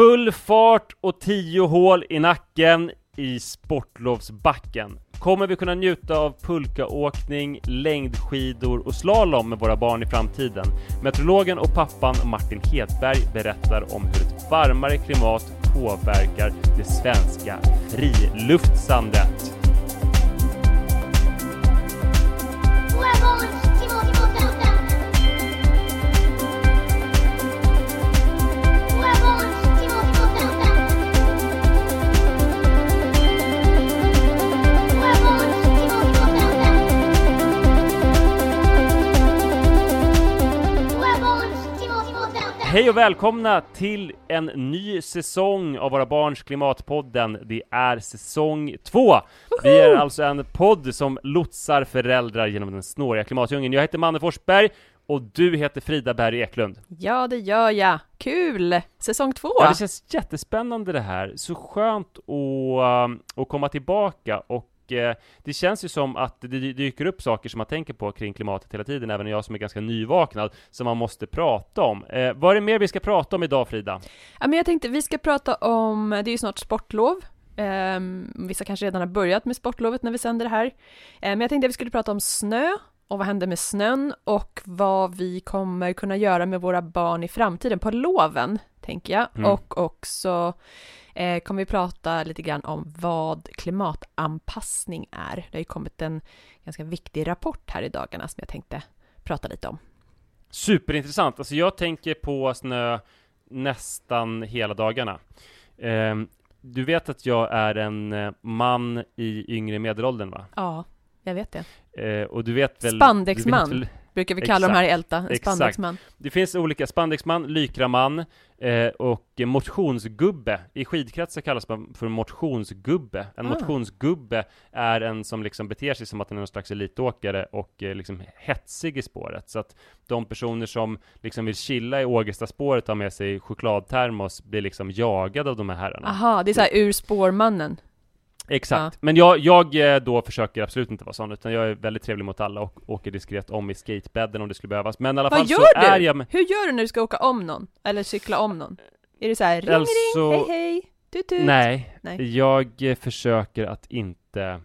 Full fart och tio hål i nacken i sportlovsbacken. Kommer vi kunna njuta av pulkaåkning, längdskidor och slalom med våra barn i framtiden? Meteorologen och pappan Martin Hedberg berättar om hur ett varmare klimat påverkar det svenska friluftsandet. Hej och välkomna till en ny säsong av Våra Barns Klimatpodden. Det är säsong två. Vi är alltså en podd som lotsar föräldrar genom den snåriga klimatdjungeln. Jag heter Manne Forsberg och du heter Frida Berg Eklund. Ja, det gör jag. Kul! Säsong två! Ja, det känns jättespännande det här. Så skönt att, um, att komma tillbaka och eh, det känns ju som att det dyker upp saker som man tänker på kring klimatet hela tiden, även jag som är ganska nyvaknad, som man måste prata om. Eh, vad är det mer vi ska prata om idag, Frida? Ja, men jag tänkte vi ska prata om, det är ju snart sportlov, eh, vissa kanske redan har börjat med sportlovet när vi sänder det här. Eh, men jag tänkte att vi skulle prata om snö och vad händer med snön och vad vi kommer kunna göra med våra barn i framtiden på loven, tänker jag. Mm. Och också eh, kommer vi prata lite grann om vad klimatanpassning är. Det har ju kommit en ganska viktig rapport här i dagarna som jag tänkte prata lite om. Superintressant. Alltså jag tänker på snö nästan hela dagarna. Eh, du vet att jag är en eh, man i yngre medelåldern va? Ja, jag vet det. Eh, och du vet väl... Spandexman brukar vi kalla Exakt. de här i Älta, spandexman. Det finns olika, spandexman, lykraman, Eh, och motionsgubbe, i skidkretsar kallas man för motionsgubbe. En ah. motionsgubbe är en som liksom beter sig som att den är någon slags elitåkare och eh, liksom hetsig i spåret. Så att de personer som liksom vill chilla i Ågestaspåret och ha med sig chokladtermos blir liksom jagade av de här herrarna. Aha, det är såhär ur spårmannen. Exakt, ja. men jag, jag eh, då försöker absolut inte vara sån, utan jag är väldigt trevlig mot alla och åker diskret om i skatebädden om det skulle behövas, men i alla Vad fall så du? är jag med... Hur gör du när du ska åka om någon? Eller cykla om någon? Är det så här, ring alltså... ring, hej hej, tut tut? Nej, Nej, jag eh, försöker att inte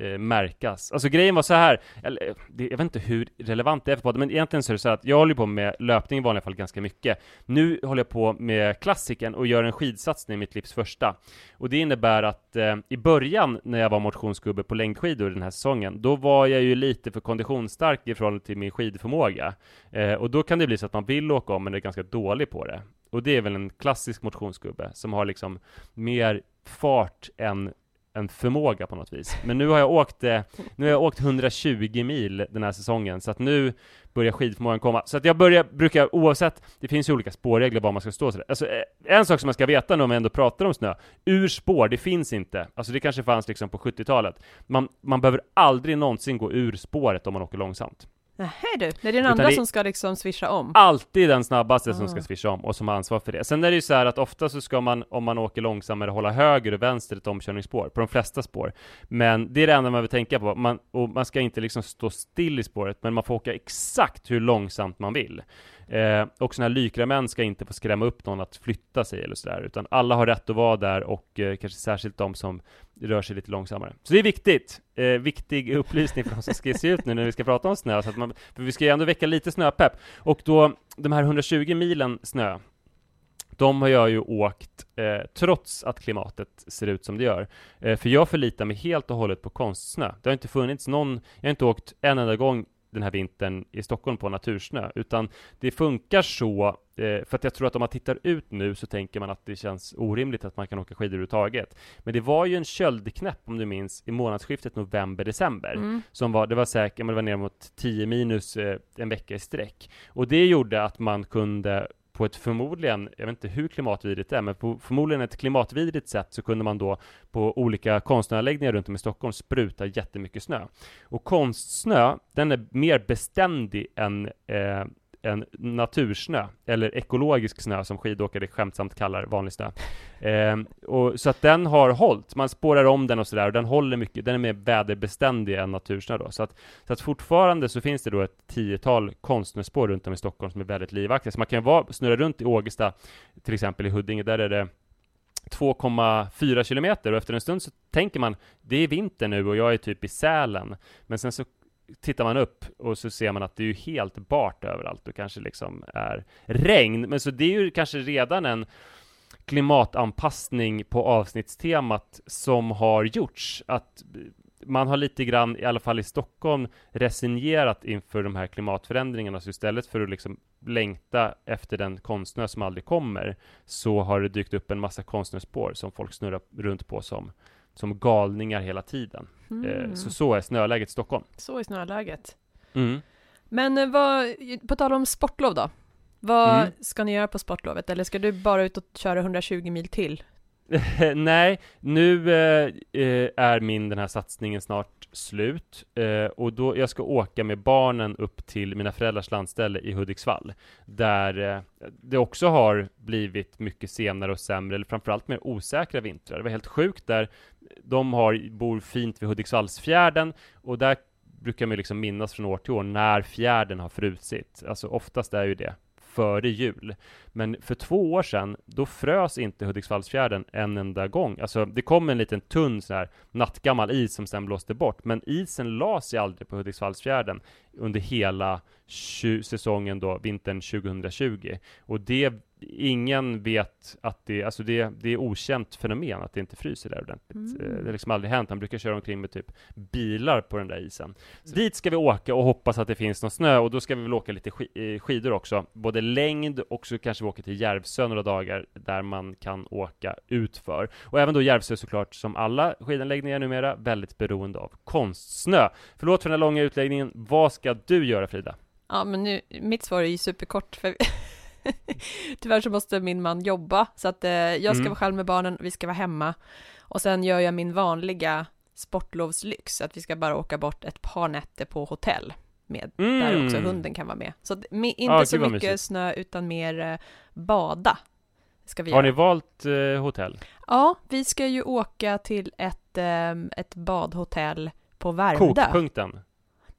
eh, märkas. Alltså grejen var så här, eller, eh, det, jag vet inte hur relevant det är för podden, men egentligen så är det så att jag håller på med löpning i vanliga fall ganska mycket. Nu håller jag på med klassiken och gör en skidsatsning, mitt livs första. Och det innebär att eh, i början när jag var motionsgubbe på längdskidor den här säsongen, då var jag ju lite för konditionsstark i förhållande till min skidförmåga. Eh, och då kan det bli så att man vill åka om, men är ganska dålig på det. Och det är väl en klassisk motionsgubbe som har liksom mer fart än en förmåga på något vis. Men nu har jag åkt, eh, nu har jag åkt 120 mil den här säsongen, så att nu börjar skidförmågan komma. Så att jag börjar, brukar oavsett, det finns ju olika spårregler var man ska stå sådär. Alltså, eh, en sak som man ska veta nu om vi ändå pratar om snö, ur spår, det finns inte. Alltså det kanske fanns liksom på 70-talet. Man, man behöver aldrig någonsin gå ur spåret om man åker långsamt. Nej du, det är den andra som ska liksom swisha om? Alltid den snabbaste ah. som ska swisha om och som har ansvar för det. Sen är det ju så här att ofta så ska man, om man åker långsammare, hålla höger och vänster ett omkörningsspår, på de flesta spår. Men det är det enda man vill tänka på. Man, och man ska inte liksom stå still i spåret, men man får åka exakt hur långsamt man vill. Eh, och sådana här lykramän ska inte få skrämma upp någon att flytta sig eller sådär, utan alla har rätt att vara där och eh, kanske särskilt de som rör sig lite långsammare. Så det är viktigt. Eh, viktig upplysning för de som ska se ut nu när vi ska prata om snö, så att man, för vi ska ju ändå väcka lite snöpepp. Och då, de här 120 milen snö, de har jag ju åkt eh, trots att klimatet ser ut som det gör. Eh, för jag förlitar mig helt och hållet på konstsnö. Det har inte funnits någon, jag har inte åkt en enda gång den här vintern i Stockholm på natursnö, utan det funkar så, eh, för att jag tror att om man tittar ut nu så tänker man att det känns orimligt att man kan åka skidor överhuvudtaget. Men det var ju en köldknäpp, om du minns, i månadsskiftet november-december, mm. som var, det var säkert, men det var ner mot 10 minus eh, en vecka i sträck. Och det gjorde att man kunde på ett förmodligen, jag vet inte hur klimatvidrigt det är, men på förmodligen ett klimatvidrigt sätt så kunde man då på olika konstanläggningar runt om i Stockholm spruta jättemycket snö. Och konstsnö, den är mer beständig än, eh, en natursnö, eller ekologisk snö som skidåkare skämtsamt kallar vanlig snö. Eh, och, så att den har hållit, man spårar om den och sådär, och den håller mycket, den är mer väderbeständig än natursnö då. Så att, så att fortfarande så finns det då ett tiotal konstnärsspår runt om i Stockholm som är väldigt livaktiga. Så man kan vara, snurra runt i Ågesta, till exempel i Huddinge, där är det 2,4 kilometer och efter en stund så tänker man det är vinter nu och jag är typ i Sälen men sen så tittar man upp och så ser man att det är ju helt bart överallt. Och kanske liksom är regn. Men så det är ju kanske redan en klimatanpassning på avsnittstemat som har gjorts. Att man har lite grann, i alla fall i Stockholm, resignerat inför de här klimatförändringarna, så istället för att liksom längta efter den konstnär som aldrig kommer, så har det dykt upp en massa konstnärsspår som folk snurrar runt på som, som galningar hela tiden. Mm. Eh, så så är snöläget i Stockholm. Så är snöläget. Mm. Men eh, vad, på tal om sportlov då? Vad mm. ska ni göra på sportlovet? Eller ska du bara ut och köra 120 mil till? Nej, nu eh, eh, är min den här satsningen snart slut eh, och då jag ska åka med barnen upp till mina föräldrars landställe i Hudiksvall där eh, det också har blivit mycket senare och sämre, eller framförallt mer osäkra vintrar. Det var helt sjukt där. De har, bor fint vid Hudiksvallsfjärden och där brukar man liksom minnas från år till år när fjärden har frusit. Alltså oftast är ju det före jul. Men för två år sedan, då frös inte Hudiksvallsfjärden en enda gång. Alltså, det kom en liten tunn sån här nattgammal is som sen blåste bort, men isen la sig aldrig på Hudiksvallsfjärden under hela säsongen då, vintern 2020. Och det ingen vet att det, alltså det, det är okänt fenomen att det inte fryser där ordentligt. Mm. Eh, det har liksom aldrig hänt. Han brukar köra omkring med typ bilar på den där isen. Så dit ska vi åka och hoppas att det finns någon snö och då ska vi väl åka lite skidor också. Både längd och så kanske vi åker till Järvsö några dagar där man kan åka utför. Och även då Järvsö såklart, som alla skidanläggningar numera, väldigt beroende av konstsnö. Förlåt för den här långa utläggningen. Vad ska du göra Frida? Ja, men nu, mitt svar är ju superkort, för Tyvärr så måste min man jobba, så att eh, jag ska mm. vara själv med barnen, vi ska vara hemma. Och sen gör jag min vanliga sportlovslyx, att vi ska bara åka bort ett par nätter på hotell med, mm. där också hunden kan vara med. Så med, inte ah, så mycket mysigt. snö, utan mer eh, bada. Ska vi Har göra. ni valt eh, hotell? Ja, vi ska ju åka till ett, eh, ett badhotell på Värmdö. Kokpunkten?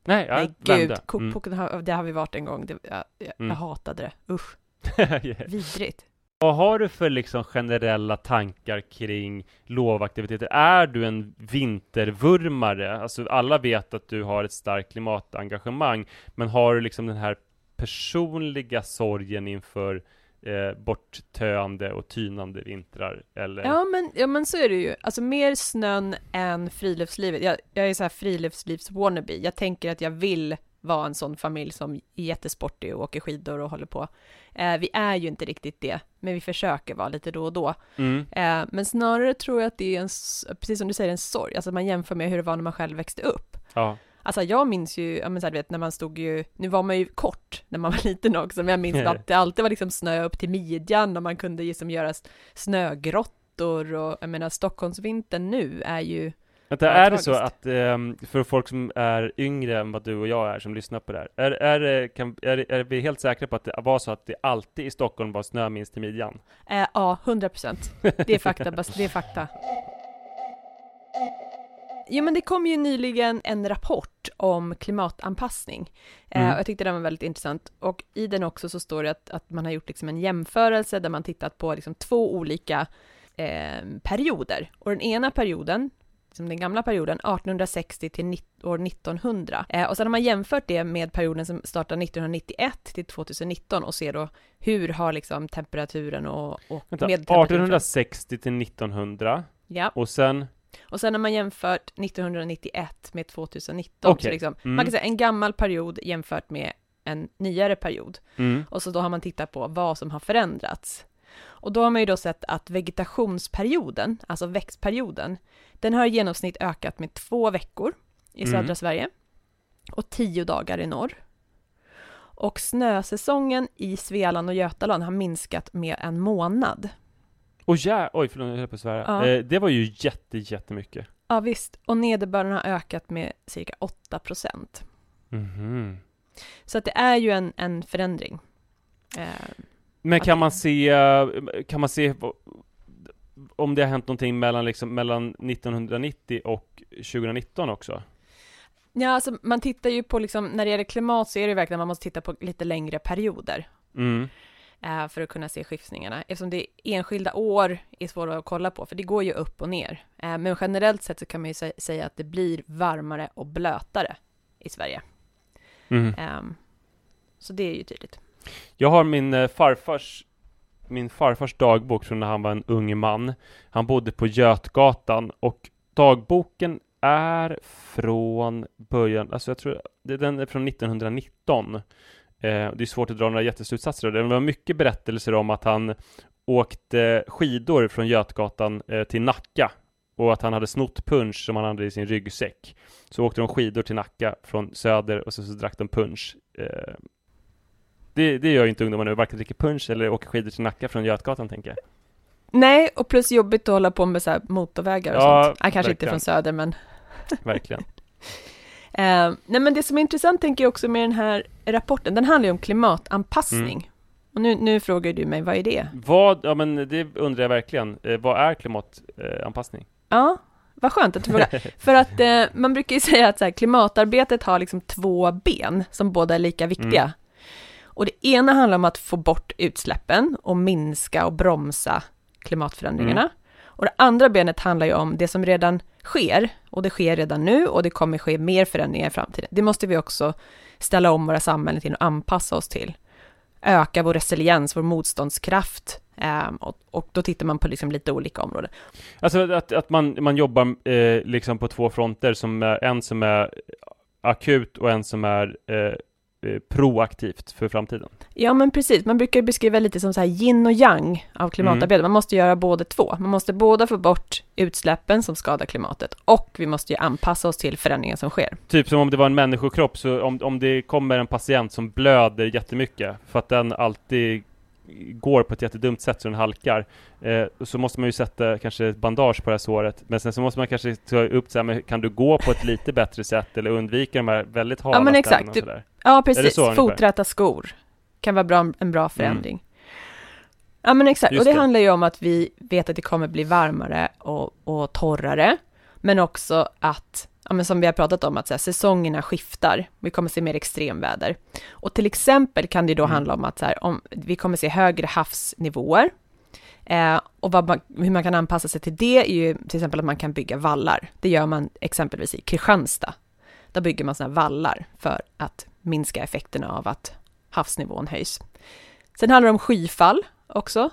Nej, ja, Nej gud, kokpunkten, mm. det har vi varit en gång, det, jag, jag, mm. jag hatade det, usch. Vidrigt. Vad har du för liksom generella tankar kring lovaktiviteter? Är du en vintervurmare? Alltså alla vet att du har ett starkt klimatengagemang, men har du liksom den här personliga sorgen inför eh, borttöande och tynande vintrar? Eller? Ja, men, ja, men så är det ju. Alltså mer snön än friluftslivet. Jag, jag är så här friluftslivs-wannabe. Jag tänker att jag vill vara en sån familj som är jättesportig och åker skidor och håller på. Eh, vi är ju inte riktigt det, men vi försöker vara lite då och då. Mm. Eh, men snarare tror jag att det är en, precis som du säger, en sorg, alltså man jämför med hur det var när man själv växte upp. Ja. Alltså jag minns ju, ja men så här, vet, när man stod ju, nu var man ju kort när man var liten också, men jag minns att det alltid var liksom snö upp till midjan och man kunde liksom göra snögrottor och jag menar Stockholmsvintern nu är ju Vänta, är det så att, um, för folk som är yngre än vad du och jag är, som lyssnar på det här, är, är, kan, är, är vi helt säkra på att det var så att det alltid i Stockholm var snö minst till midjan? Eh, ja, hundra procent. Det är fakta, det är fakta. Jo men det kom ju nyligen en rapport om klimatanpassning. Eh, mm. Eh, jag tyckte den var väldigt intressant och i den också så står det att, att man har gjort liksom en jämförelse där man tittat på liksom två olika eh, perioder. Och den ena perioden liksom den gamla perioden, 1860 till år 1900. Eh, och sen har man jämfört det med perioden som startar 1991 till 2019 och ser då hur har liksom temperaturen och, och Vänta, 1860 till 1900? Ja. Och sen? Och sen har man jämfört 1991 med 2019. Okay. Så liksom, mm. Man kan säga en gammal period jämfört med en nyare period. Mm. Och så då har man tittat på vad som har förändrats. Och då har man ju då sett att vegetationsperioden, alltså växtperioden, den har i genomsnitt ökat med två veckor i södra mm. Sverige och tio dagar i norr. Och snösäsongen i Svealand och Götaland har minskat med en månad. Oj, ja, oj förlåt, jag höll på att svära. Ja. Eh, det var ju jätte, jättemycket. Ja visst, och nederbörden har ökat med cirka 8 procent. Mm. Så att det är ju en, en förändring. Eh, Men kan man se, kan man se om det har hänt någonting mellan, liksom, mellan 1990 och 2019 också? ja, alltså man tittar ju på liksom, när det gäller klimat så är det verkligen att man måste titta på lite längre perioder. Mm. eh, för att kunna se skiftningarna. Eftersom det enskilda år är svåra att kolla på, för det går ju upp och ner. Eh, men generellt sett så kan man ju sä- säga att det blir varmare och blötare i Sverige. Mm. Ehm, så det är ju tydligt. Jag har min eh, farfars min farfars dagbok från när han var en ung man. Han bodde på Götgatan och dagboken är från början, alltså jag tror, den är från 1919. Eh, det är svårt att dra några jätteslutsatser av det. Det var mycket berättelser om att han åkte skidor från Götgatan eh, till Nacka och att han hade snott punch som han hade i sin ryggsäck. Så åkte de skidor till Nacka från söder och så, så drack de punch. Eh, det, det gör ju inte ungdomar nu, varken dricker punch eller åker skidor till Nacka från Götgatan tänker jag. Nej, och plus jobbigt att hålla på med så här motorvägar och Ja, sånt. Nej, kanske inte verkligen. från söder, men Verkligen. Eh, nej men det som är intressant tänker jag också med den här rapporten, den handlar ju om klimatanpassning. Mm. Och nu, nu frågar du mig, vad är det? Vad, ja men det undrar jag verkligen. Eh, vad är klimatanpassning? Ja, vad skönt att du frågar. För att eh, man brukar ju säga att så här, klimatarbetet har liksom två ben som båda är lika viktiga. Mm. Och det ena handlar om att få bort utsläppen och minska och bromsa klimatförändringarna. Mm. Och det andra benet handlar ju om det som redan sker, och det sker redan nu och det kommer ske mer förändringar i framtiden. Det måste vi också ställa om våra samhällen till och anpassa oss till. Öka vår resiliens, vår motståndskraft. ehm, och, och då tittar man på liksom lite olika områden. Alltså att, att man, man jobbar eh, liksom på två fronter, som är, en som är akut och en som är eh, proaktivt för framtiden. Ja, men precis. Man brukar beskriva lite som så här yin och yang av klimatarbete. Man måste göra både två. Man måste båda få bort utsläppen som skadar klimatet och vi måste ju anpassa oss till förändringar som sker. Typ som om det var en människokropp, så om, om det kommer en patient som blöder jättemycket, för att den alltid går på ett jättedumt sätt så den halkar, eh, så måste man ju sätta kanske ett bandage på det här såret, men sen så måste man kanske ta upp så här, men kan du gå på ett lite bättre sätt eller undvika de här väldigt hala Ja, men exakt. Du-? Ja, precis. så? Foträta skor kan vara bra, en bra förändring. Ja, men exakt. Just och det, det. handlar ju om att vi vet att det kommer bli varmare och, och torrare, men också att, ja, men som vi har pratat om, att här, säsongerna skiftar. Vi kommer se mer extremväder. Och till exempel kan det då Mm. handla om att så här, om, vi kommer se högre havsnivåer. Eh, och man, hur man kan anpassa sig till det är ju till exempel att man kan bygga vallar. Det gör man exempelvis i Kristianstad. Där bygger man sådana vallar för att minska effekterna av att havsnivån höjs. Sen handlar det om skyfall också.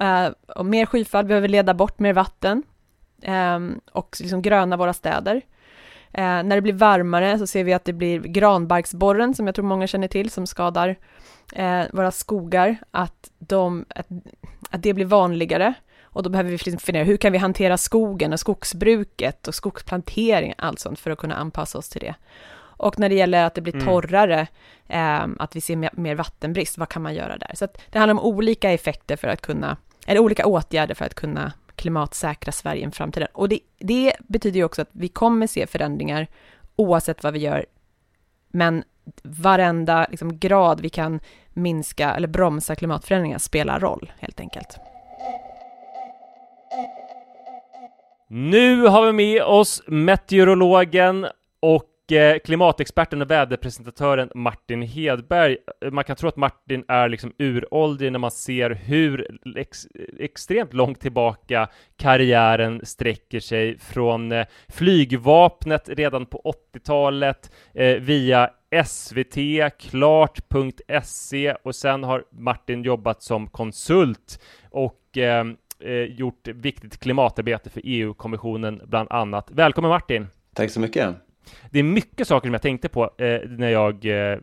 Eh, och mer skyfall behöver leda bort mer vatten och liksom gröna våra städer. Eh, när det blir varmare så ser vi att det blir granbarksborren, som jag tror många känner till, som skadar eh, våra skogar, att, de, att, att det blir vanligare. Och då behöver vi liksom fundera, hur kan vi hantera skogen och skogsbruket och skogsplantering, allt sånt, för att kunna anpassa oss till det. Och när det gäller att det blir Mm. torrare, eh, att vi ser mer, mer vattenbrist, vad kan man göra där? Så det handlar om olika effekter för att kunna, eller olika åtgärder för att kunna klimatsäkra Sverige i framtiden. Och det, det betyder ju också att vi kommer se förändringar oavsett vad vi gör, men varenda liksom, grad vi kan minska eller bromsa klimatförändringar spelar roll, helt enkelt. Nu har vi med oss meteorologen och Eh, klimatexperten och väderpresentatören Martin Hedberg. Eh, man kan tro att Martin är liksom uråldrig när man ser hur ex extremt långt tillbaka karriären sträcker sig från eh, flygvapnet redan på 80-talet eh, via SVT, klart.se och sen har Martin jobbat som konsult och eh, gjort viktigt klimatarbete för EU-kommissionen bland annat. Välkommen Martin! Tack så mycket. Det är mycket saker som jag tänkte på eh, när jag eh, eh,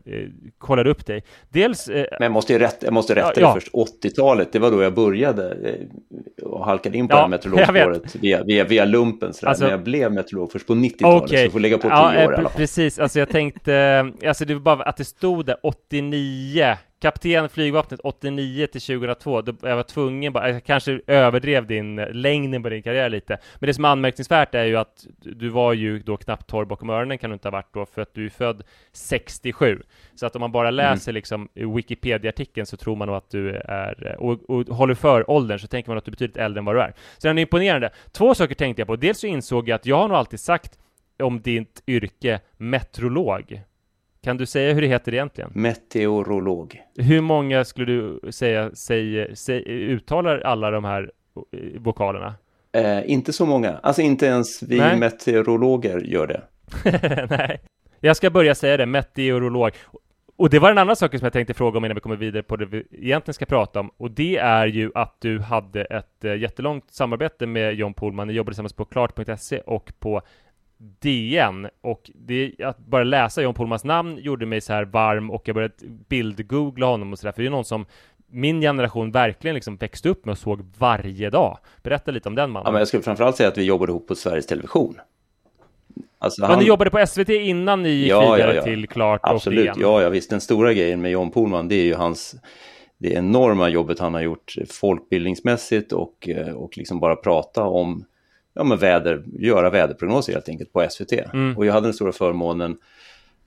kollade upp dig. Dels eh, Men jag måste ju rätta, jag måste rätta Ja, dig först. 80-talet, det var då jag började eh, och halkade in på Ja, det här meteorologspåret via, via, via lumpen. Sådär. Alltså- Men jag blev meteorolog först på 90-talet, så jag får lägga på 10 ja, år eh, i pre- alla fall. Precis, alltså jag tänkte, eh, alltså det var bara att det stod där 89 kapten flygvapnet 89 till 2002, då jag var tvungen bara, jag kanske överdrev din längden på din karriär lite, men det som är anmärkningsvärt är ju att du var ju då knappt torr bakom öronen kan du inte ha varit då, för att du är född 67. Så att om man bara mm. läser mm. liksom Wikipedia-artikeln så tror man nog att du är, och, och håller för åldern så tänker man att du är betydligt äldre än vad du är. Så den är imponerande. Två saker tänkte jag på, dels så insåg jag att jag har nog alltid sagt om ditt yrke metrolog. Kan du säga hur det heter egentligen? Meteorolog. Hur många skulle du säga säger, säger, uttalar alla de här eh, vokalerna? Eh, inte så många. Alltså inte ens vi Nej. meteorologer gör det. Nej. Jag ska börja säga det, meteorolog. Och det var en annan sak som jag tänkte fråga om innan vi kommer vidare på det vi egentligen ska prata om. Och det är ju att du hade ett eh, jättelångt samarbete med John Pohlman. Ni jobbade tillsammans på klart.se och på DN och det, att bara läsa John Pohlmans namn gjorde mig så här varm och jag började bildgoogla honom och sådär, för det är någon som min generation verkligen liksom växte upp med och såg varje dag. Berätta lite om den mannen. Ja, men jag skulle framförallt säga att vi jobbade ihop på Sveriges Television. Alltså han... ni jobbade på SVT innan ni gick ja, vidare ja, ja. till Klart Absolut. och DN? Ja, ja, visst. Den stora grejen med John Pohlman, det är ju hans det enorma jobbet han har gjort folkbildningsmässigt och, eh, och liksom bara prata om ja, men väder, göra väderprognoser helt enkelt på SVT. Mm. Och jag hade den stora förmånen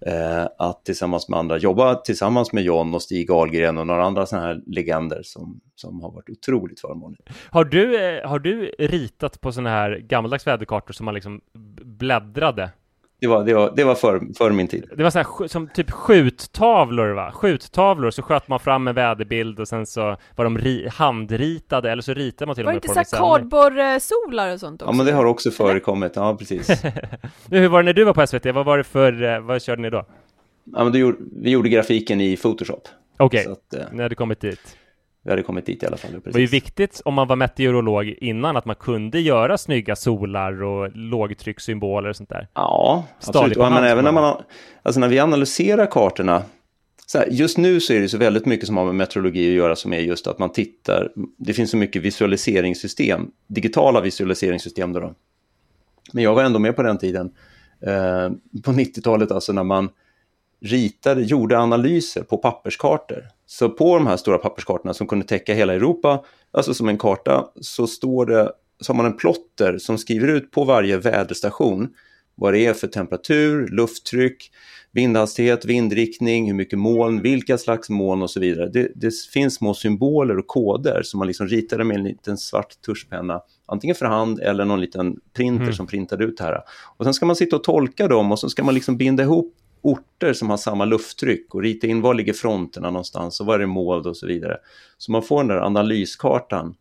eh, att tillsammans med andra jobba tillsammans med John och Stig Ahlgren och några andra sådana här legender som, som har varit otroligt förmånligt. Har du, eh, har du ritat på sådana här gammaldags väderkartor som man liksom bläddrade det var, det var, det var för, för min tid. Det var så här, som typ skjuttavlor va? Skjuttavlor, så sköt man fram en väderbild och sen så var de ri, handritade eller så ritade man till och med på Var det inte så kardborresolar och sånt också? Ja men det har också förekommit, ja precis. nu, hur var det när du var på SVT? Vad var det för, eh, vad körde ni då? Ja men gjorde, vi gjorde grafiken i Photoshop. Okej, okay. ni hade kommit dit vi hade kommit dit i alla fall. Precis. Det var ju viktigt om man var meteorolog innan att man kunde göra snygga solar och lågtryckssymboler och sånt där. Ja, absolut. men även när man alltså när vi analyserar kartorna här, just nu så är det så väldigt mycket som har med meteorologi att göra som är just att man tittar, det finns så mycket visualiseringssystem, digitala visualiseringssystem då. då. Men jag var ändå med på den tiden, eh, på 90-talet alltså när man ritade, gjorde analyser på papperskartor. Så på de här stora papperskartorna som kunde täcka hela Europa, alltså som en karta, så står det, så har man en plotter som skriver ut på varje väderstation vad det är för temperatur, lufttryck, vindhastighet, vindriktning, hur mycket moln, vilka slags moln och så vidare. Det, det finns små symboler och koder som man liksom ritade med en liten svart tuschpenna, antingen för hand eller någon liten printer mm. som printar ut det här. Och sen ska man sitta och tolka dem och så ska man liksom binda ihop orter som har samma lufttryck och rita in var ligger fronterna någonstans och var är det mål och så vidare. Så man får den där analyskartan.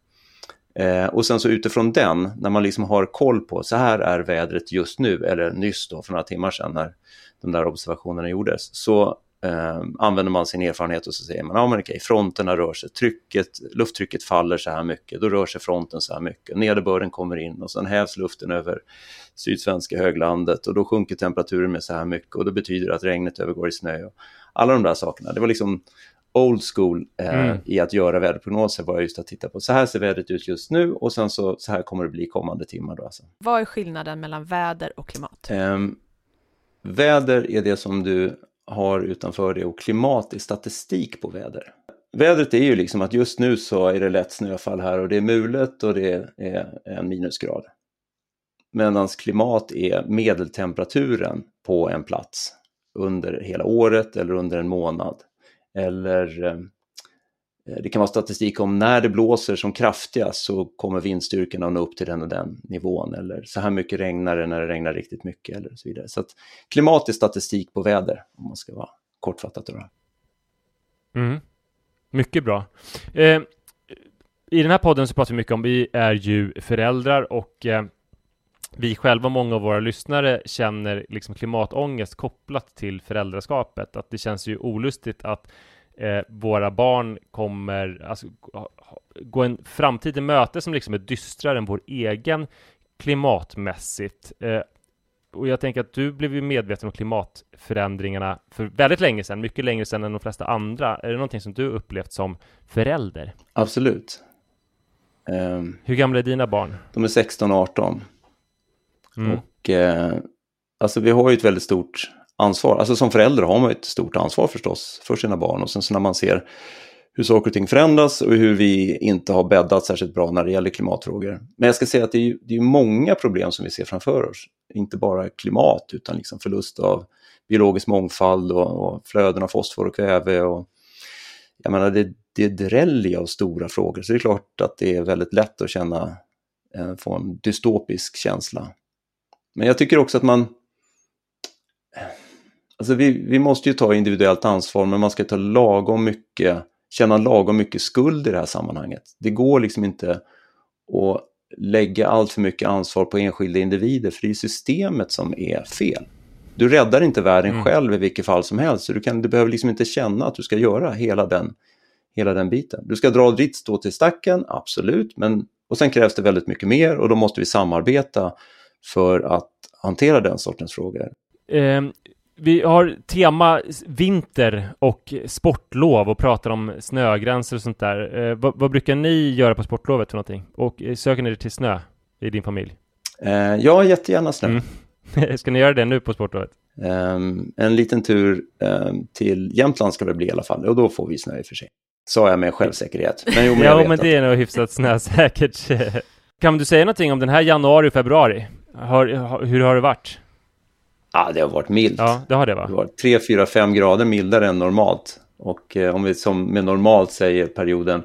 Eh, och sen så utifrån den, när man liksom har koll på så här är vädret just nu, eller nyss då för några timmar sedan när de där observationerna gjordes, så eh, använder man sin erfarenhet och så säger man, ja men okej, fronterna rör sig, trycket, lufttrycket faller så här mycket, då rör sig fronten så här mycket, nederbörden kommer in och sen hävs luften över sydsvenska höglandet och då sjunker temperaturen med så här mycket och det betyder att regnet övergår i snö. Och alla de där sakerna, det var liksom old school eh, mm. i att göra väderprognoser var just att titta på så här ser vädret ut just nu och sen så, så här kommer det bli kommande timmar. Då alltså. Vad är skillnaden mellan väder och klimat? Eh, väder är det som du har utanför det och klimat är statistik på väder. Vädret är ju liksom att just nu så är det lätt snöfall här och det är mulet och det är en minusgrad. Medan klimat är medeltemperaturen på en plats under hela året eller under en månad. Eller eh, Eh, det kan vara statistik om när det blåser som kraftigast så kommer vindstyrkan att nå upp till den och den nivån. Eller så här mycket regnar det när det regnar riktigt mycket eller så vidare. Så att klimat är statistik på väder om man ska vara kortfattat. Då. Mm. Mycket bra. Eh, I den här podden så pratar vi mycket om, vi är ju föräldrar och eh, vi själva, många av våra lyssnare, känner liksom klimatångest kopplat till föräldraskapet. Att det känns ju olustigt att eh, våra barn kommer alltså, gå en framtid till möte som liksom är dystrare än vår egen klimatmässigt. Eh, och jag tänker att du blev ju medveten om klimatförändringarna för väldigt länge sedan, mycket längre sedan än de flesta andra. Är det någonting som du upplevt som förälder? Absolut. Um, Hur gamla är dina barn? De är 16 och 18. Mm. Och eh, alltså vi har ju ett väldigt stort ansvar. Alltså som förälder har man ett stort ansvar förstås för sina barn och sen så när man ser hur saker och ting förändras och hur vi inte har bäddat särskilt bra när det gäller klimatfrågor. Men jag ska säga att det är, det är många problem som vi ser framför oss. Inte bara klimat utan liksom förlust av biologisk mångfald och, och flöden av fosfor och kväve. Och, jag menar, det, det dräller av stora frågor så det är klart att det är väldigt lätt att känna, eh, få en dystopisk känsla. Men jag tycker också att man Alltså vi, vi måste ju ta individuellt ansvar men man ska ta lagom mycket känna lagom mycket skuld i det här sammanhanget. Det går liksom inte att lägga allt för mycket ansvar på enskilda individer för det är systemet som är fel. Du räddar inte världen mm. själv i vilket fall som helst så du, kan, du behöver liksom inte känna att du ska göra hela den, hela den biten. Du ska dra ditt stå till stacken, absolut, men och sen krävs det väldigt mycket mer och då måste vi samarbeta för att hantera den sortens frågor. Eh, vi har tema vinter och sportlov och pratar om snögränser och sånt där. Eh, vad, vad, brukar ni göra på sportlovet för någonting? Och eh, söker ni till snö i din familj? Eh, ja, jättegärna snö. Mm. ska ni göra det nu på sportlovet? Um, en liten tur um, till Jämtland ska det bli i alla fall och då får vi snö i och för sig. Sa jag med självsäkerhet. Men jo, men ja, men det är nog hyfsat snösäkert. kan du säga någonting om den här januari och februari? Har, hur har det varit? Ja, det har varit milt. Ja, det har det va? Det var 3, 4, 5 grader mildare än normalt. Och eh, om vi som med normalt säger perioden,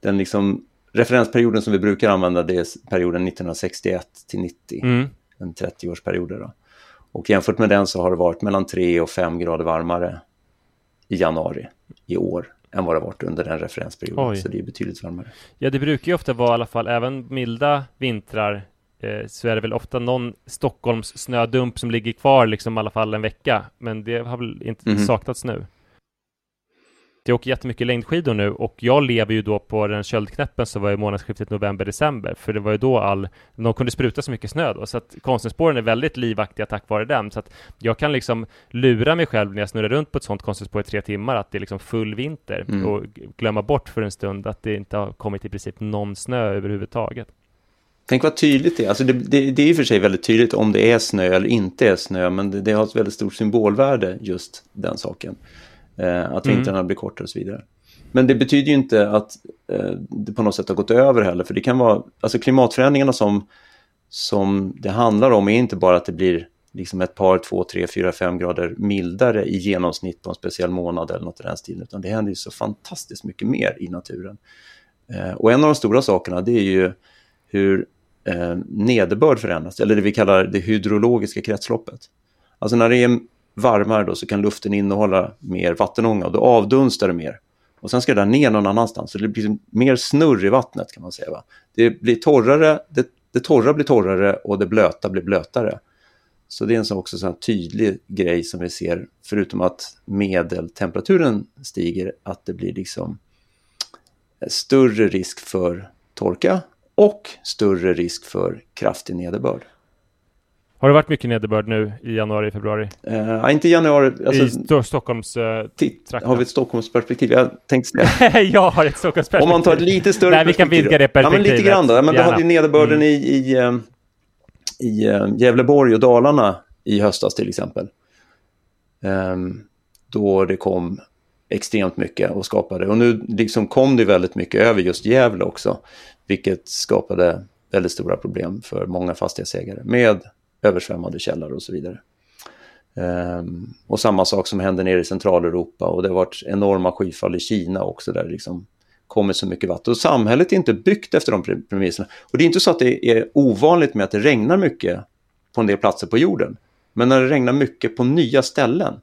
den liksom referensperioden som vi brukar använda det är perioden 1961 till 90, mm. en 30-årsperiod. Då. Och jämfört med den så har det varit mellan 3 och 5 grader varmare i januari i år än vad det varit under den referensperioden. Oj. Så det är betydligt varmare. Ja, det brukar ju ofta vara i alla fall även milda vintrar eh, så är det väl ofta någon Stockholms snödump som ligger kvar liksom i alla fall en vecka. Men det har väl inte mm. saknats nu. Jag åker jättemycket längdskidor nu och jag lever ju då på den köldknäppen som var i månadsskiftet november-december, för det var ju då all, de kunde spruta så mycket snö då, så att konstnärsspåren är väldigt livaktiga tack vare den, så att jag kan liksom lura mig själv när jag snurrar runt på ett sånt konstnärsspår i tre timmar att det är liksom full vinter mm. och glömma bort för en stund att det inte har kommit i princip någon snö överhuvudtaget. Tänk vad tydligt det är. Alltså det, det, det är i och för sig väldigt tydligt om det är snö eller inte är snö, men det, det har ett väldigt stort symbolvärde just den saken. Eh, att mm. vintrarna blir kortare och så vidare. Men det betyder ju inte att eh, det på något sätt har gått över heller, för det kan vara, alltså klimatförändringarna som, som det handlar om är inte bara att det blir liksom ett par, två, tre, fyra, fem grader mildare i genomsnitt på en speciell månad eller något i den stilen, utan det händer ju så fantastiskt mycket mer i naturen. Eh, och en av de stora sakerna det är ju hur eh, nederbörd förändras, eller det vi kallar det hydrologiska kretsloppet. Alltså när det är varmare då så kan luften innehålla mer vattenånga och då avdunstar det mer. Och sen ska det där ner någon annanstans, så det blir mer snurr i vattnet kan man säga. Va? Det blir torrare, det, det torra blir torrare och det blöta blir blötare. Så det är en sån också sån tydlig grej som vi ser, förutom att medeltemperaturen stiger, att det blir liksom större risk för torka och större risk för kraftig nederbörd. Har det varit mycket nederbörd nu i januari, februari? Uh, inte i januari. Alltså, I Sto Stockholms uh, Har vi ett Stockholmsperspektiv? Jag tänkte säga. jag har ett Stockholmsperspektiv. Om man tar ett lite större Nej, vi kan vidga det perspektivet. Ja, men lite grann då. Men då hade ju nederbörden mm. i, i, uh, i uh, Gävleborg och Dalarna i höstas till exempel. Um, då det kom extremt mycket och skapade, och nu liksom kom det väldigt mycket över just Gävle också vilket skapade väldigt stora problem för många fastighetsägare med översvämmade källare och så vidare. Um, och samma sak som händer nere i Centraleuropa och det har varit enorma skyfall i Kina också där det liksom kommer så mycket vatten. Och samhället är inte byggt efter de premisserna. Och det är inte så att det är ovanligt med att det regnar mycket på en del platser på jorden. Men när det regnar mycket på nya ställen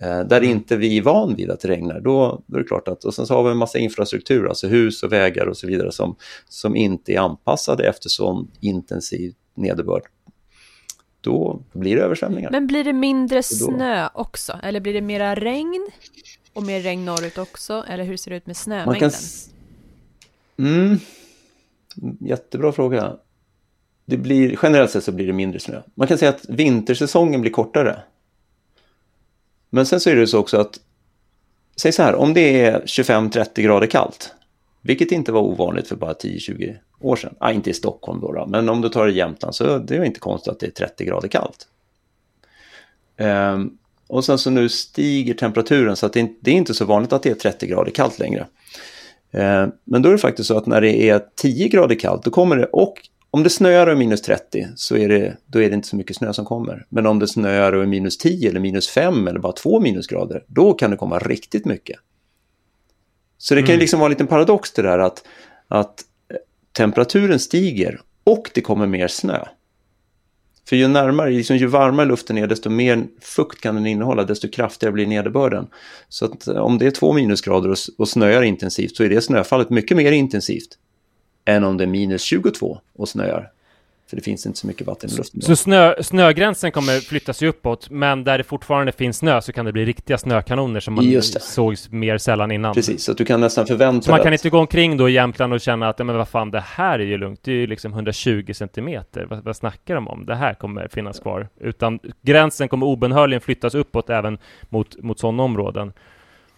där mm. inte vi är van vid att det regnar, då, då är det klart att, och sen så har vi en massa infrastruktur, alltså hus och vägar och så vidare som, som inte är anpassade efter sån intensiv nederbörd. Då blir det översvämningar. Men blir det mindre snö också? Eller blir det mera regn? Och mer regn norrut också? Eller hur ser det ut med snömängden? Kan... Mm. Jättebra fråga. Det blir, generellt sett så blir det mindre snö. Man kan säga att vintersäsongen blir kortare. Men sen så är det så också att, säg så här, om det är 25-30 grader kallt, vilket inte var ovanligt för bara 10-20 år sedan, ah, inte i Stockholm då, då, men om du tar det i Jämtland så det är inte konstigt att det är 30 grader kallt. Um, och sen så nu stiger temperaturen så att det, det är inte så vanligt att det är 30 grader kallt längre. Ehm, men då är det faktiskt så att när det är 10 grader kallt, då kommer det, och om det snöar och är minus 30 så är det, då är det inte så mycket snö som kommer. Men om det snöar och är minus 10 eller minus 5 eller bara 2 minusgrader, då kan det komma riktigt mycket. Så det kan ju mm. liksom vara en liten paradox det där att, att temperaturen stiger och det kommer mer snö. För ju närmare, liksom ju varmare luften är, desto mer fukt kan den innehålla, desto kraftigare blir nederbörden. Så eh, om det är två minusgrader och, och snöar intensivt så är det snöfallet mycket mer intensivt än om det är minus 22 och snöar. För det finns inte så mycket vatten i luften. Så snö, snögränsen kommer flytta sig uppåt, men där det fortfarande finns snö så kan det bli riktiga snökanoner som man såg mer sällan innan. Precis, så att du kan nästan förvänta Så man kan inte gå omkring då i Jämtland och känna att, men vad fan, det här är ju lugnt, det är ju liksom 120 centimeter, vad, vad snackar de om? Det här kommer finnas kvar. Utan gränsen kommer obenhörligen flyttas uppåt även mot, mot sådana områden.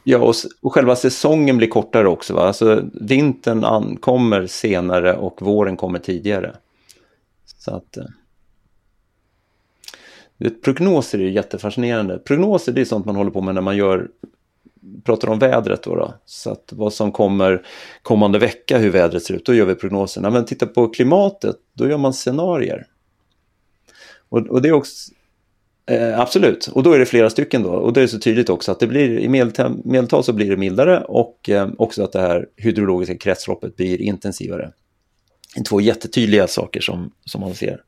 Ja, och, och själva säsongen blir kortare också. Va? Alltså, vintern ankommer senare och våren kommer tidigare. Så att... Eh, prognoser är jättefascinerande. Prognoser det är sånt man håller på med när man gör pratar om vädret då, då, Så att vad som kommer kommande vecka, hur vädret ser ut, då gör vi prognoserna. Men titta på klimatet, då gör man scenarier. Och, och det är också, eh, absolut, och då är det flera stycken då. Och det är så tydligt också att det blir, i medeltal så blir det mildare och eh, också att det här hydrologiska kretsloppet blir intensivare två jättetydliga saker som, som man ser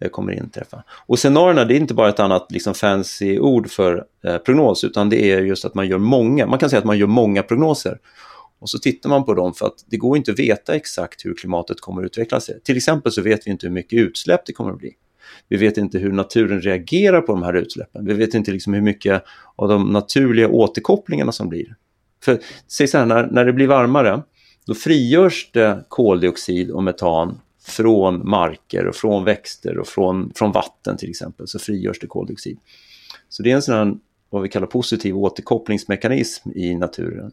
eh, kommer inträffa. Och scenarierna, det är inte bara ett annat liksom fancy ord för eh, prognos, utan det är just att man gör många, man kan säga att man gör många prognoser. Och så tittar man på dem för att det går inte att veta exakt hur klimatet kommer att utveckla sig. Till exempel så vet vi inte hur mycket utsläpp det kommer att bli. Vi vet inte hur naturen reagerar på de här utsläppen. Vi vet inte liksom hur mycket av de naturliga återkopplingarna som blir. För säg så här, när, när det blir varmare, då frigörs det koldioxid och metan från marker och från växter och från, från vatten till exempel, så frigörs det koldioxid. Så det är en sån här, vad vi kallar positiv återkopplingsmekanism i naturen.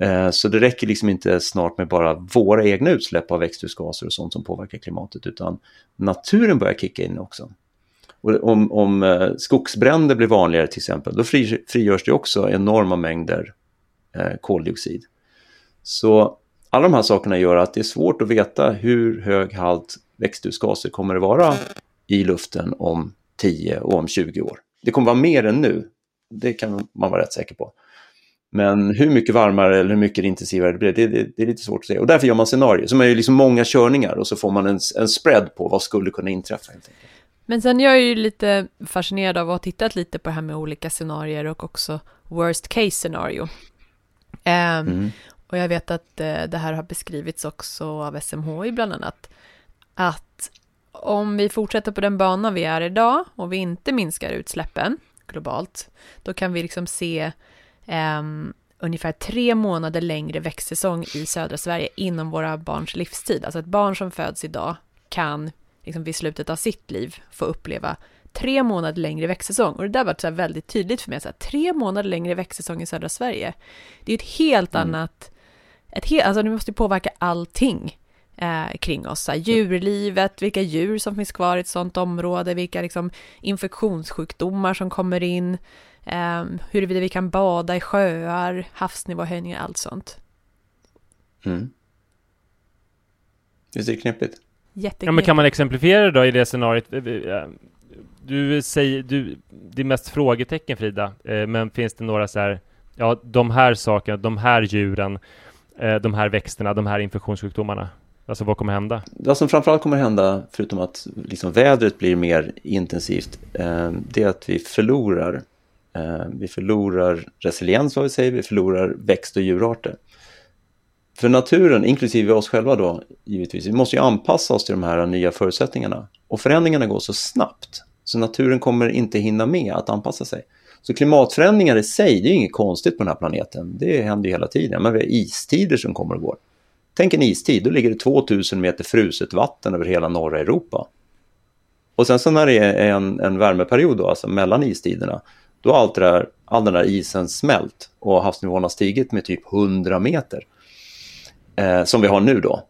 Eh, så det räcker liksom inte snart med bara våra egna utsläpp av växthusgaser och sånt som påverkar klimatet, utan naturen börjar kicka in också. Och om, om eh, skogsbränder blir vanligare till exempel, då frigörs det också enorma mängder eh, koldioxid. Så alla de här sakerna gör att det är svårt att veta hur hög halt växthusgaser kommer att vara i luften om 10 och om 20 år. Det kommer vara mer än nu, det kan man vara rätt säker på. Men hur mycket varmare eller hur mycket intensivare det blir, det, det, det är lite svårt att säga. Och därför gör man scenarier, som är ju liksom många körningar och så får man en, en spread på vad skulle kunna inträffa. Men sen jag är ju lite fascinerad av att ha tittat lite på det här med olika scenarier och också worst case scenario. Um, mm. Och jag vet att eh, det här har beskrivits också av SMHI bland annat. Att om vi fortsätter på den bana vi är idag och vi inte minskar utsläppen globalt, då kan vi liksom se eh, ungefär tre månader längre växtsäsong i södra Sverige inom våra barns livstid. Alltså ett barn som föds idag kan liksom vid slutet av sitt liv få uppleva tre månader längre växtsäsong. Och det där var så väldigt tydligt för mig, så här, tre månader längre växtsäsong i södra Sverige. Det är ett helt mm. annat ett helt, alltså det måste ju påverka allting eh, kring oss. Så djurlivet, vilka djur som finns kvar i ett sådant område, vilka liksom, infektionssjukdomar som kommer in, eh, huruvida vi kan bada i sjöar, havsnivåhöjningar, allt sånt. Mm. Visst är det knepigt? Jätteknepigt. Ja, men kan man exemplifiera då i det scenariot? Eh, eh, du säger, du, det är mest frågetecken Frida, eh, men finns det några så här, ja, de här sakerna, de här djuren, de här växterna, de här infektionssjukdomarna? Alltså vad kommer hända? Vad som framförallt kommer hända, förutom att liksom vädret blir mer intensivt, det är att vi förlorar Eh, vi förlorar resiliens, vad vi säger, vi förlorar växt och djurarter. För naturen, inklusive oss själva då, givetvis, vi måste ju anpassa oss till de här nya förutsättningarna. Och förändringarna går så snabbt, så naturen kommer inte hinna med att anpassa sig. Så klimatförändringar i sig, det är inget konstigt på den här planeten. Det händer ju hela tiden. Men vi har istider som kommer och går. Tänk en istid, då ligger det 2000 meter fruset vatten över hela norra Europa. Och sen så när det är en, en värmeperiod då, alltså mellan istiderna, då har allt där, all den där isen smält och havsnivån har stigit med typ 100 meter. Eh, som vi har nu då,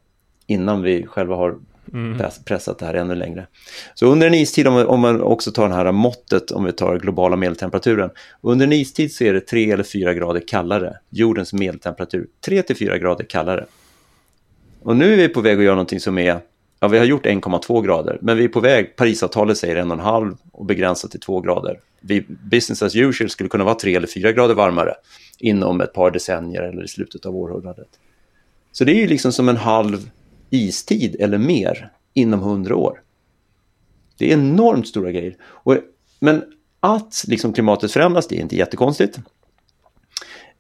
innan vi själva har mm. pressat det här ännu längre. Så under en istid, om, om man också tar det här måttet, om vi tar globala medeltemperaturen, under en istid så är det 3 eller 4 grader kallare, jordens medeltemperatur, 3 till 4 grader kallare. Och nu är vi på väg att göra någonting som är, ja vi har gjort 1,2 grader, men vi är på väg, Parisavtalet säger 1,5 och begränsat till 2 grader. Vi, business as usual skulle kunna vara 3 eller 4 grader varmare inom ett par decennier eller i slutet av århundradet. Så det är ju liksom som en halv istid eller mer inom 100 år. Det är enormt stora grejer. Och, men att liksom klimatet förändras, det är inte jättekonstigt.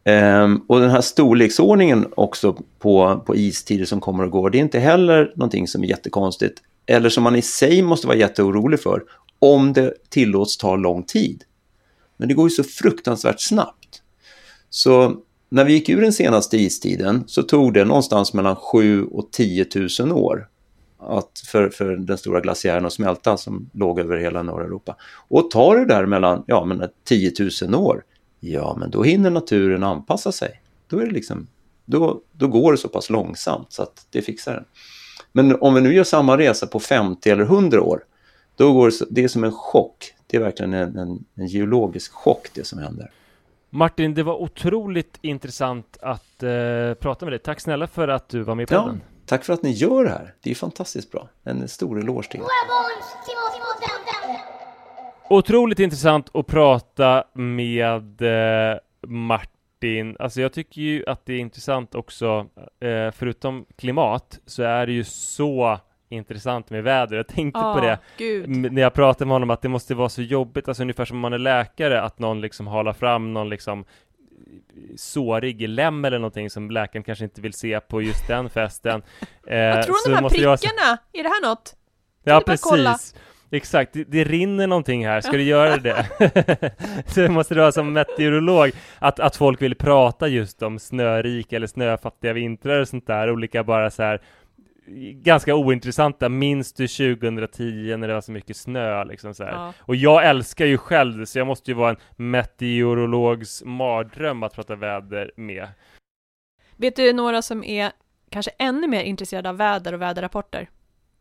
Um, och den här storleksordningen också på, på istider som kommer och går, det är inte heller någonting som är jättekonstigt. Eller som man i sig måste vara jätteorolig för, om det tillåts ta lång tid. Men det går ju så fruktansvärt snabbt. Så när vi gick ur den senaste istiden så tog det någonstans mellan 7 och 10 000 år att för, för den stora glaciären att smälta som låg över hela norra Europa. Och tar det där mellan ja, men 10 000 år, ja men då hinner naturen anpassa sig. Då, är det liksom, då, då går det så pass långsamt så att det fixar den. Men om vi nu gör samma resa på 50 eller 100 år, då går det, det är som en chock. Det är verkligen en, en, en geologisk chock det som händer. Martin, det var otroligt intressant att eh, prata med dig. Tack snälla för att du var med på ja, den. Tack för att ni gör det här. Det är fantastiskt bra. En stor eloge till Otroligt intressant att prata med eh, Martin. Alltså jag tycker ju att det är intressant också, eh, förutom klimat, så är det ju så intressant med väder. Jag tänkte oh, på det Gud. när jag pratade med honom att det måste vara så jobbigt, alltså ungefär som om man är läkare, att någon liksom halar fram någon liksom sårig lem eller någonting som läkaren kanske inte vill se på just den festen. Eh, Vad tror du om de här prickarna? Jag... Är det här något? Ja, precis. Kolla? Exakt, det, det, rinner någonting här, ska du göra det? så måste du vara som meteorolog, att, att folk vill prata just om snörika eller snöfattiga vintrar och sånt där, olika bara så här ganska ointressanta. Minns du 2010 när det var så mycket snö liksom så ja. Och jag älskar ju själv så jag måste ju vara en meteorologs mardröm att prata väder med. Vet du några som är kanske ännu mer intresserade av väder och väderrapporter?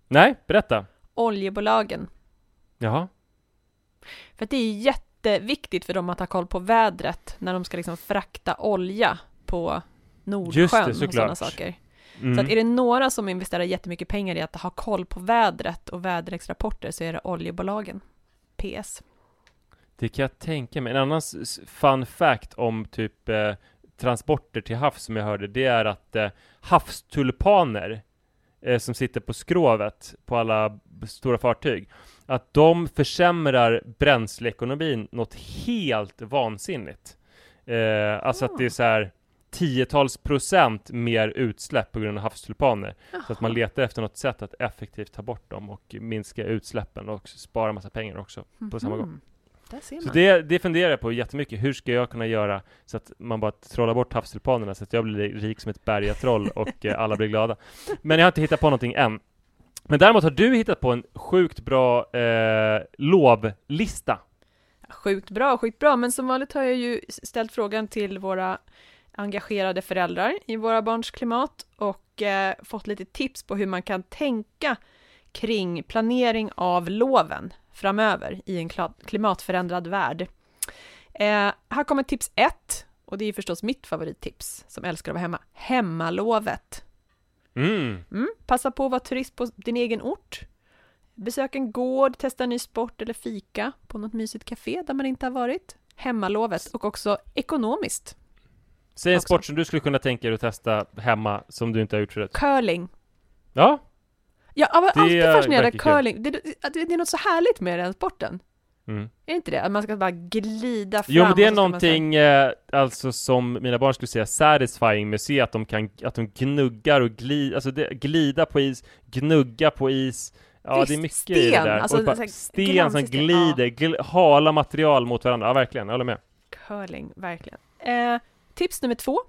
Nej, berätta. Oljebolagen. Jaha. För att det är jätteviktigt för dem att ha koll på vädret när de ska liksom frakta olja på Nordsjön det, och sådana saker. Mm. Så att mm. är det några som investerar jättemycket pengar i att ha koll på vädret och väderleksrapporter så är det oljebolagen. PS. Det kan jag tänka mig. En annan fun fact om typ eh, transporter till havs som jag hörde, det är att eh, havstulpaner eh, som sitter på skrovet på alla stora fartyg, att de försämrar bränsleekonomin något helt vansinnigt. Eh, alltså oh. att det är så här tiotals procent mer utsläpp på grund av havstulpaner. Jaha. Så att man letar efter något sätt att effektivt ta bort dem och minska utsläppen och spara massa pengar också på mm -hmm. samma gång. Så det, det funderar jag på jättemycket. Hur ska jag kunna göra så att man bara trollar bort havstulpanerna så att jag blir rik som ett bergatroll och eh, alla blir glada. Men jag har inte hittat på någonting än. Men däremot har du hittat på en sjukt bra eh, lovlista. Sjukt bra, sjukt bra, men som vanligt har jag ju ställt frågan till våra engagerade föräldrar i våra barns klimat och eh, fått lite tips på hur man kan tänka kring planering av loven framöver i en klimatförändrad värld. Eh, här kommer tips ett, och det är förstås mitt favorittips, som älskar att vara hemma. Hemmalovet. Mm. Mm, passa på att vara turist på din egen ort. Besök en gård, testa en ny sport eller fika på något mysigt café där man inte har varit. Hemmalovet och också ekonomiskt. Säg en också. sport som du skulle kunna tänka dig att testa hemma som du inte har gjort förut. Curling. Ja. Jag har alltid fascinerad av curling. Det, det, det är något så härligt med den sporten. Mm. Är inte det? Att man ska bara glida fram Jo men det är någonting, eh, alltså som mina barn skulle säga, satisfying med att se att de kan, att de gnuggar och glida, alltså det, glida på is, gnugga på is Ja Visst, det är mycket sten, i det där. Alltså, bara, sten som glider, ja. gl hala material mot varandra, ja verkligen, jag håller med. Curling, verkligen. Eh, Tips nummer två.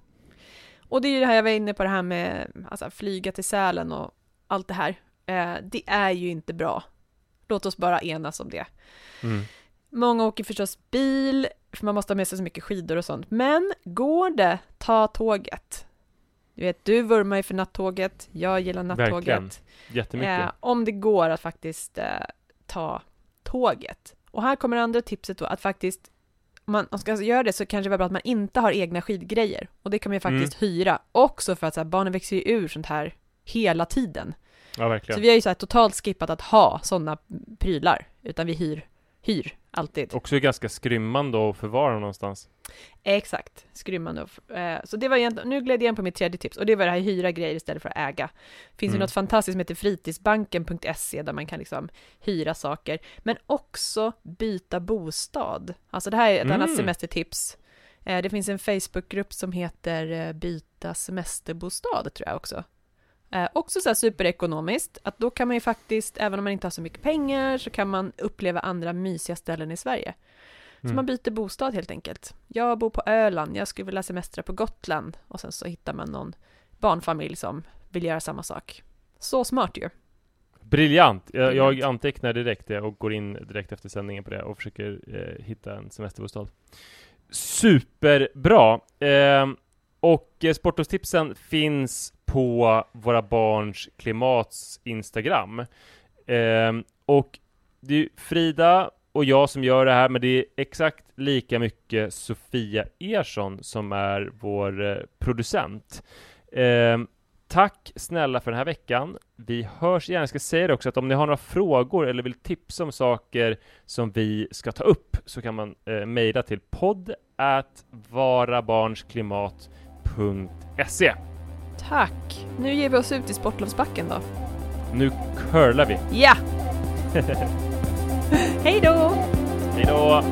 Och det är ju det här jag var inne på det här med alltså, flyga till Sälen och allt det här. Eh, det är ju inte bra. Låt oss bara enas om det. Mm. Många åker förstås bil, för man måste ha med sig så mycket skidor och sånt. Men går det, ta tåget. Du vet, du vurmar ju för nattåget, jag gillar nattåget. Verkligen. Jättemycket. Eh, om det går att faktiskt eh, ta tåget. Och här kommer andra tipset då, att faktiskt om man ska göra det så kanske det är bra att man inte har egna skidgrejer. Och det kan man ju faktiskt Mm. hyra. Också för att så här, barnen växer ju ur sånt här hela tiden. Ja, verkligen. Så vi har ju så här totalt skippat att ha sådana prylar, utan vi hyr, hyr alltid. Också ganska skrymmande att förvara någonstans. Exakt, skrymmande. Eh, så det var egentligen, nu gled jag in på mitt tredje tips och det var det här hyra grejer istället för att äga. Finns ju Mm. något fantastiskt som heter fritidsbanken.se där man kan liksom hyra saker, men också byta bostad. Alltså det här är ett Mm. annat semestertips. Eh, det finns en Facebookgrupp som heter eh, Byta semesterbostad tror jag också. Eh, också så här superekonomiskt, att då kan man ju faktiskt, även om man inte har så mycket pengar, så kan man uppleva andra mysiga ställen i Sverige. Så Mm. man byter bostad helt enkelt. Jag bor på Öland, jag skulle vilja semestra på Gotland och sen så hittar man någon barnfamilj som vill göra samma sak. Så smart ju. Briljant! Jag, jag antecknar direkt det och går in direkt efter sändningen på det och försöker eh, hitta en semesterbostad. Superbra! Eh, och eh, Sportlovstipsen finns på Våra Barns Klimats Instagram. Eh, och det är Frida och jag som gör det här, men det är exakt lika mycket Sofia Ersson som är vår eh, producent. Eh, Tack snälla för den här veckan. Vi hörs igen. Jag ska säga det också att om ni har några frågor eller vill tipsa om saker som vi ska ta upp så kan man eh, mejla till podd at varabarnsklimat.se www.sportlovsbacken.se. Tack! Nu ger vi oss ut i sportlovsbacken då. Nu curlar vi! Ja! Hej då! Hej då!